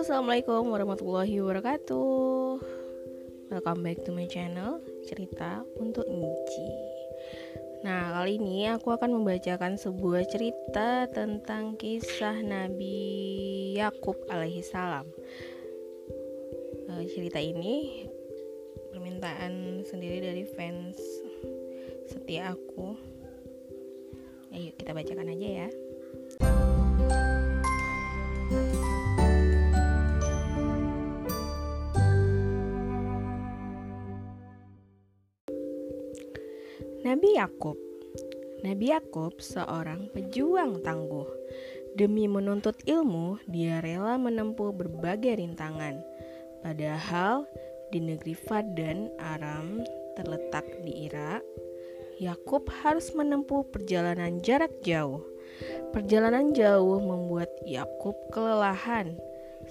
Assalamualaikum warahmatullahi wabarakatuh. Welcome back to my channel cerita untuk Nci. Nah, kali ini aku akan membacakan sebuah cerita tentang kisah Nabi Yakub alaihi salam. Eh, cerita ini permintaan sendiri dari fans setia aku. Ayo kita bacakan aja ya. Yakub Nabi Yakub seorang pejuang tangguh. Demi menuntut ilmu, dia rela menempuh berbagai rintangan. Padahal di negeri Fad dan Aram terletak di Irak, Yakub harus menempuh perjalanan jarak jauh. Perjalanan jauh membuat Yakub kelelahan.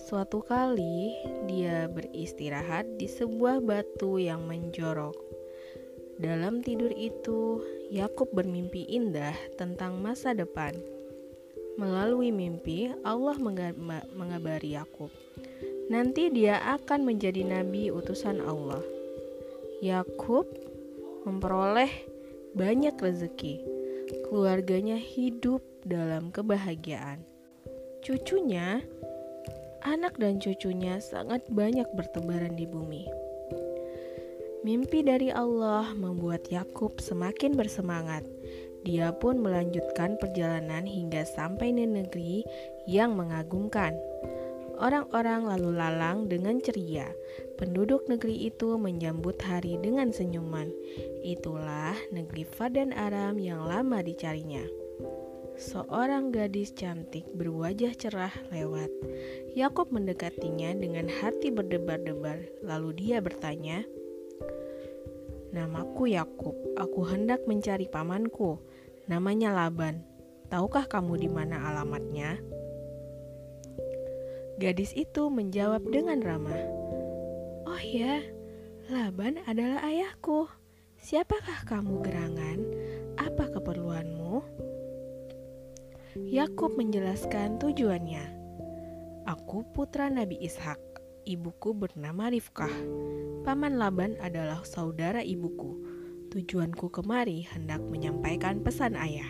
Suatu kali dia beristirahat di sebuah batu yang menjorok. Dalam tidur itu, Yakub bermimpi indah tentang masa depan. Melalui mimpi, Allah mengabari Yakub. Nanti dia akan menjadi nabi utusan Allah. Yakub memperoleh banyak rezeki. Keluarganya hidup dalam kebahagiaan. Cucunya, anak dan cucunya sangat banyak bertebaran di bumi. Mimpi dari Allah membuat Yakub semakin bersemangat. Dia pun melanjutkan perjalanan hingga sampai di negeri yang mengagumkan. Orang-orang lalu lalang dengan ceria. Penduduk negeri itu menyambut hari dengan senyuman. Itulah negeri Fadan Aram yang lama dicarinya. Seorang gadis cantik berwajah cerah lewat. Yakub mendekatinya dengan hati berdebar-debar. Lalu dia bertanya, Namaku Yakub. Aku hendak mencari pamanku. Namanya Laban. Tahukah kamu di mana alamatnya? Gadis itu menjawab dengan ramah. Oh ya, Laban adalah ayahku. Siapakah kamu gerangan? Apa keperluanmu? Yakub menjelaskan tujuannya. Aku putra Nabi Ishak. Ibuku bernama Rifkah. Paman Laban adalah saudara ibuku. Tujuanku kemari hendak menyampaikan pesan ayah.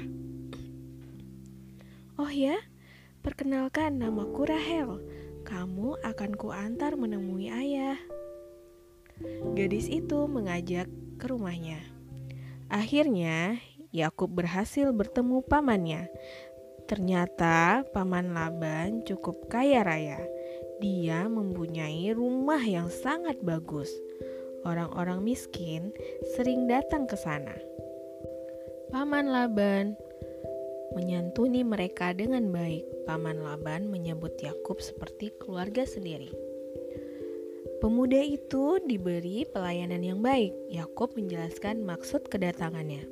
Oh ya, perkenalkan namaku Rahel. Kamu akan kuantar menemui ayah. Gadis itu mengajak ke rumahnya. Akhirnya, Yakub berhasil bertemu pamannya. Ternyata paman Laban cukup kaya raya dia mempunyai rumah yang sangat bagus. Orang-orang miskin sering datang ke sana. Paman Laban menyantuni mereka dengan baik. Paman Laban menyebut Yakub seperti keluarga sendiri. Pemuda itu diberi pelayanan yang baik. Yakub menjelaskan maksud kedatangannya.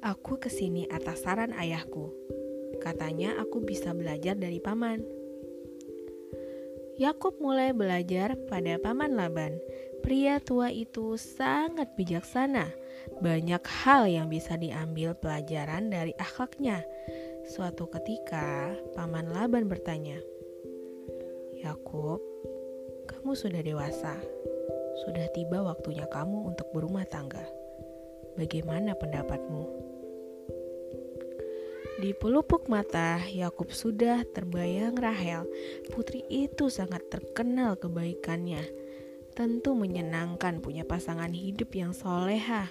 Aku ke sini atas saran ayahku. Katanya aku bisa belajar dari paman. Yakub mulai belajar pada paman Laban. Pria tua itu sangat bijaksana. Banyak hal yang bisa diambil pelajaran dari akhlaknya. Suatu ketika, paman Laban bertanya, "Yakub, kamu sudah dewasa. Sudah tiba waktunya kamu untuk berumah tangga. Bagaimana pendapatmu?" Di pelupuk mata, Yakub sudah terbayang Rahel. Putri itu sangat terkenal kebaikannya. Tentu menyenangkan punya pasangan hidup yang soleha.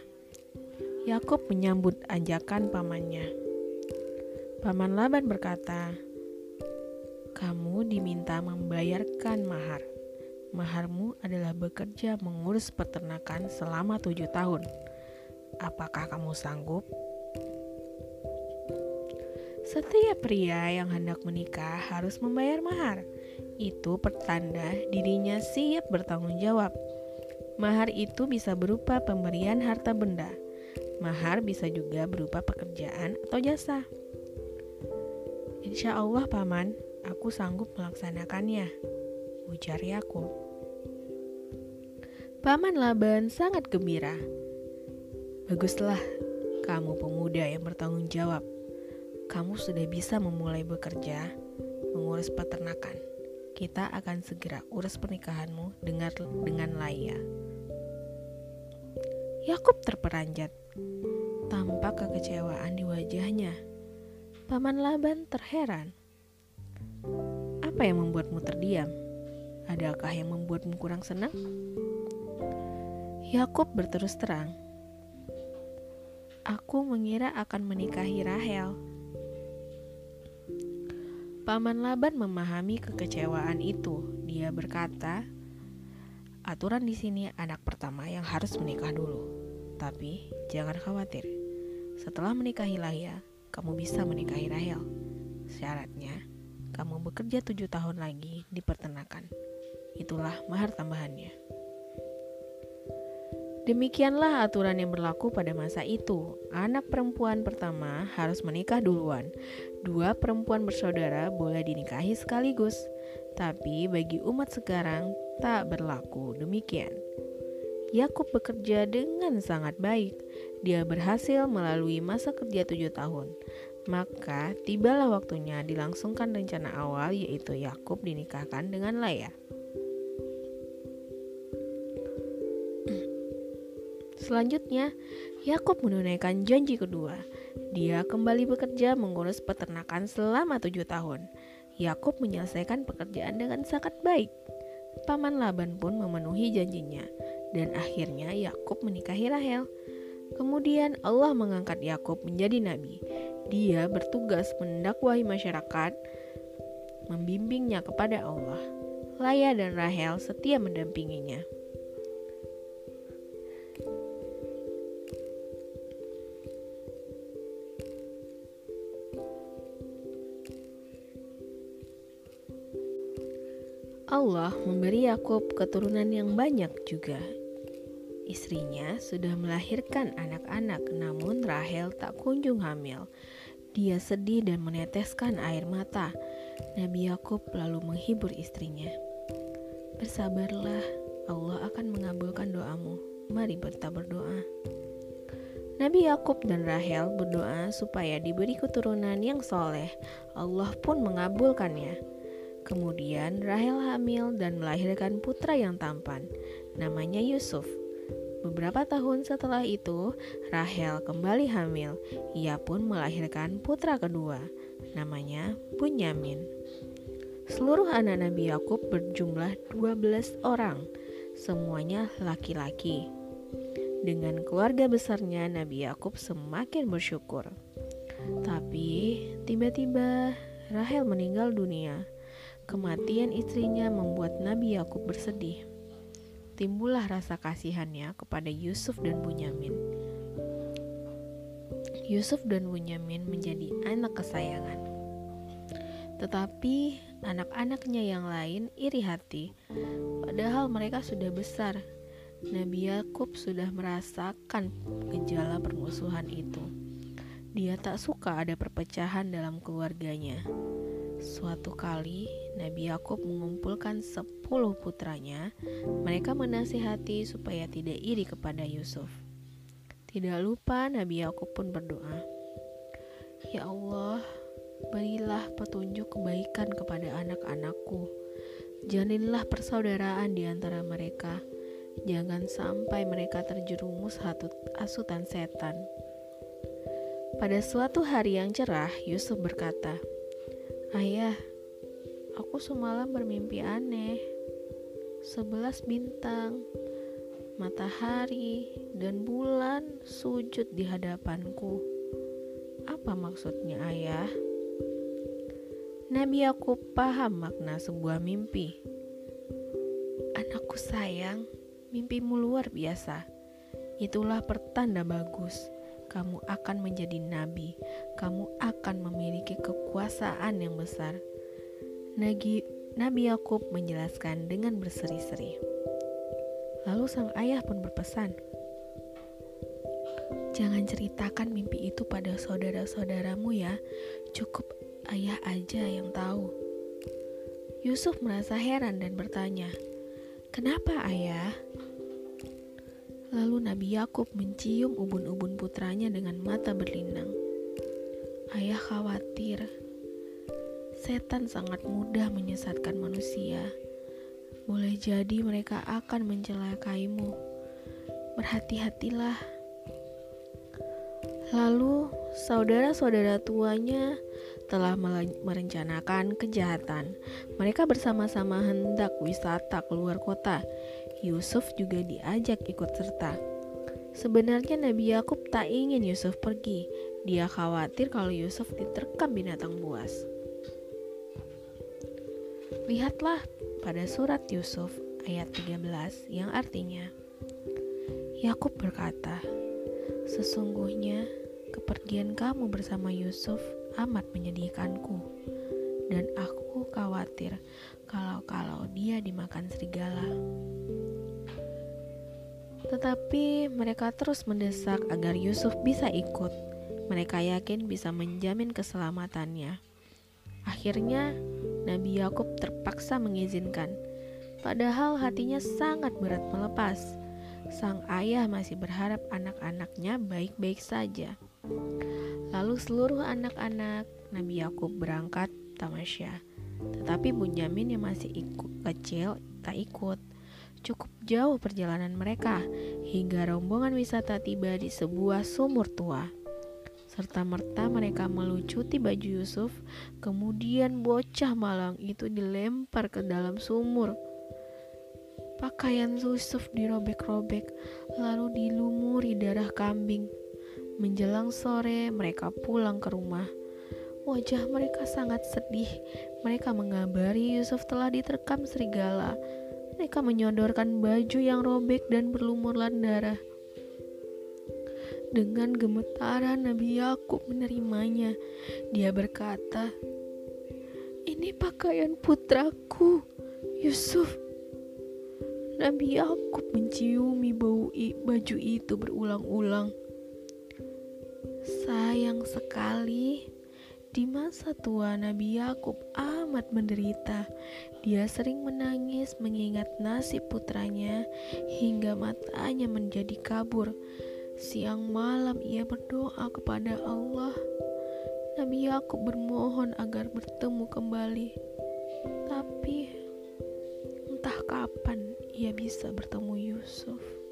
Yakub menyambut ajakan pamannya. Paman Laban berkata, "Kamu diminta membayarkan mahar. Maharmu adalah bekerja mengurus peternakan selama tujuh tahun. Apakah kamu sanggup?" Setiap pria yang hendak menikah harus membayar mahar. Itu pertanda dirinya siap bertanggung jawab. Mahar itu bisa berupa pemberian harta benda. Mahar bisa juga berupa pekerjaan atau jasa. Insya Allah, Paman, aku sanggup melaksanakannya, ujar Yakub. Paman Laban sangat gembira. Baguslah, kamu pemuda yang bertanggung jawab kamu sudah bisa memulai bekerja, mengurus peternakan. kita akan segera urus pernikahanmu dengan dengan Laya. Yakub terperanjat. Tampak kekecewaan di wajahnya. Paman Laban terheran. Apa yang membuatmu terdiam? Adakah yang membuatmu kurang senang? Yakub berterus terang. Aku mengira akan menikahi Rahel. Paman Laban memahami kekecewaan itu. Dia berkata, "Aturan di sini anak pertama yang harus menikah dulu. Tapi jangan khawatir. Setelah menikahi Laya, kamu bisa menikahi Rahel. Syaratnya, kamu bekerja tujuh tahun lagi di peternakan. Itulah mahar tambahannya." Demikianlah aturan yang berlaku pada masa itu. Anak perempuan pertama harus menikah duluan. Dua perempuan bersaudara boleh dinikahi sekaligus. Tapi bagi umat sekarang tak berlaku demikian. Yakub bekerja dengan sangat baik. Dia berhasil melalui masa kerja tujuh tahun. Maka tibalah waktunya dilangsungkan rencana awal yaitu Yakub dinikahkan dengan Laya. Selanjutnya, Yakub menunaikan janji kedua. Dia kembali bekerja mengurus peternakan selama tujuh tahun. Yakub menyelesaikan pekerjaan dengan sangat baik. Paman Laban pun memenuhi janjinya, dan akhirnya Yakub menikahi Rahel. Kemudian Allah mengangkat Yakub menjadi nabi. Dia bertugas mendakwahi masyarakat, membimbingnya kepada Allah. Laya dan Rahel setia mendampinginya. Allah memberi Yakub keturunan yang banyak juga. Istrinya sudah melahirkan anak-anak, namun Rahel tak kunjung hamil. Dia sedih dan meneteskan air mata. Nabi Yakub lalu menghibur istrinya. Bersabarlah, Allah akan mengabulkan doamu. Mari kita berdoa. Nabi Yakub dan Rahel berdoa supaya diberi keturunan yang soleh. Allah pun mengabulkannya. Kemudian Rahel hamil dan melahirkan putra yang tampan, namanya Yusuf. Beberapa tahun setelah itu, Rahel kembali hamil. Ia pun melahirkan putra kedua, namanya Bunyamin. Seluruh anak Nabi Yakub berjumlah 12 orang, semuanya laki-laki. Dengan keluarga besarnya, Nabi Yakub semakin bersyukur. Tapi tiba-tiba Rahel meninggal dunia. Kematian istrinya membuat Nabi Yakub bersedih. Timbullah rasa kasihannya kepada Yusuf dan Bunyamin. Yusuf dan Bunyamin menjadi anak kesayangan. Tetapi anak-anaknya yang lain iri hati, padahal mereka sudah besar. Nabi Yakub sudah merasakan gejala permusuhan itu. Dia tak suka ada perpecahan dalam keluarganya. Suatu kali, Nabi Yakub mengumpulkan sepuluh putranya. Mereka menasihati supaya tidak iri kepada Yusuf. Tidak lupa Nabi Yakub pun berdoa, "Ya Allah, berilah petunjuk kebaikan kepada anak-anakku. Jalinlah persaudaraan di antara mereka. Jangan sampai mereka terjerumus asutan setan." Pada suatu hari yang cerah, Yusuf berkata, Ayah, aku semalam bermimpi aneh. Sebelas bintang, matahari, dan bulan sujud di hadapanku. Apa maksudnya, Ayah? Nabi aku paham makna sebuah mimpi. Anakku sayang, mimpimu luar biasa. Itulah pertanda bagus kamu akan menjadi nabi, kamu akan memiliki kekuasaan yang besar. Nabi, nabi Yakub menjelaskan dengan berseri-seri. Lalu sang ayah pun berpesan, Jangan ceritakan mimpi itu pada saudara-saudaramu ya, cukup ayah aja yang tahu. Yusuf merasa heran dan bertanya, "Kenapa, ayah?" Lalu Nabi Yakub mencium ubun-ubun putranya dengan mata berlinang. Ayah khawatir. setan sangat mudah menyesatkan manusia. Boleh jadi mereka akan mencelakaimu. Berhati-hatilah. Lalu, saudara-saudara tuanya telah merencanakan kejahatan. Mereka bersama-sama hendak wisata keluar kota. Yusuf juga diajak ikut serta. Sebenarnya Nabi Yakub tak ingin Yusuf pergi. Dia khawatir kalau Yusuf diterkam binatang buas. Lihatlah pada surat Yusuf ayat 13 yang artinya Yakub berkata, "Sesungguhnya kepergian kamu bersama Yusuf amat menyedihkanku dan aku khawatir kalau-kalau dia dimakan serigala." Tetapi mereka terus mendesak agar Yusuf bisa ikut. Mereka yakin bisa menjamin keselamatannya. Akhirnya, Nabi Yakub terpaksa mengizinkan. Padahal hatinya sangat berat melepas. Sang ayah masih berharap anak-anaknya baik-baik saja. Lalu seluruh anak-anak Nabi Yakub berangkat tamasya. Tetapi Bunyamin yang masih ikut kecil tak ikut. Cukup jauh perjalanan mereka hingga rombongan wisata tiba di sebuah sumur tua. Serta-merta mereka melucuti baju Yusuf, kemudian bocah malang itu dilempar ke dalam sumur. Pakaian Yusuf dirobek-robek, lalu dilumuri darah kambing. Menjelang sore, mereka pulang ke rumah. Wajah mereka sangat sedih. Mereka mengabari Yusuf telah diterkam serigala. Mereka menyodorkan baju yang robek dan berlumuran darah. Dengan gemetaran Nabi Yakub menerimanya. Dia berkata, "Ini pakaian putraku, Yusuf." Nabi Yakub menciumi bau baju itu berulang-ulang. Sayang sekali, di masa tua Nabi Yakub amat menderita. Dia sering menangis mengingat nasib putranya hingga matanya menjadi kabur. Siang malam ia berdoa kepada Allah. Nabi Yakub bermohon agar bertemu kembali. Tapi entah kapan ia bisa bertemu Yusuf.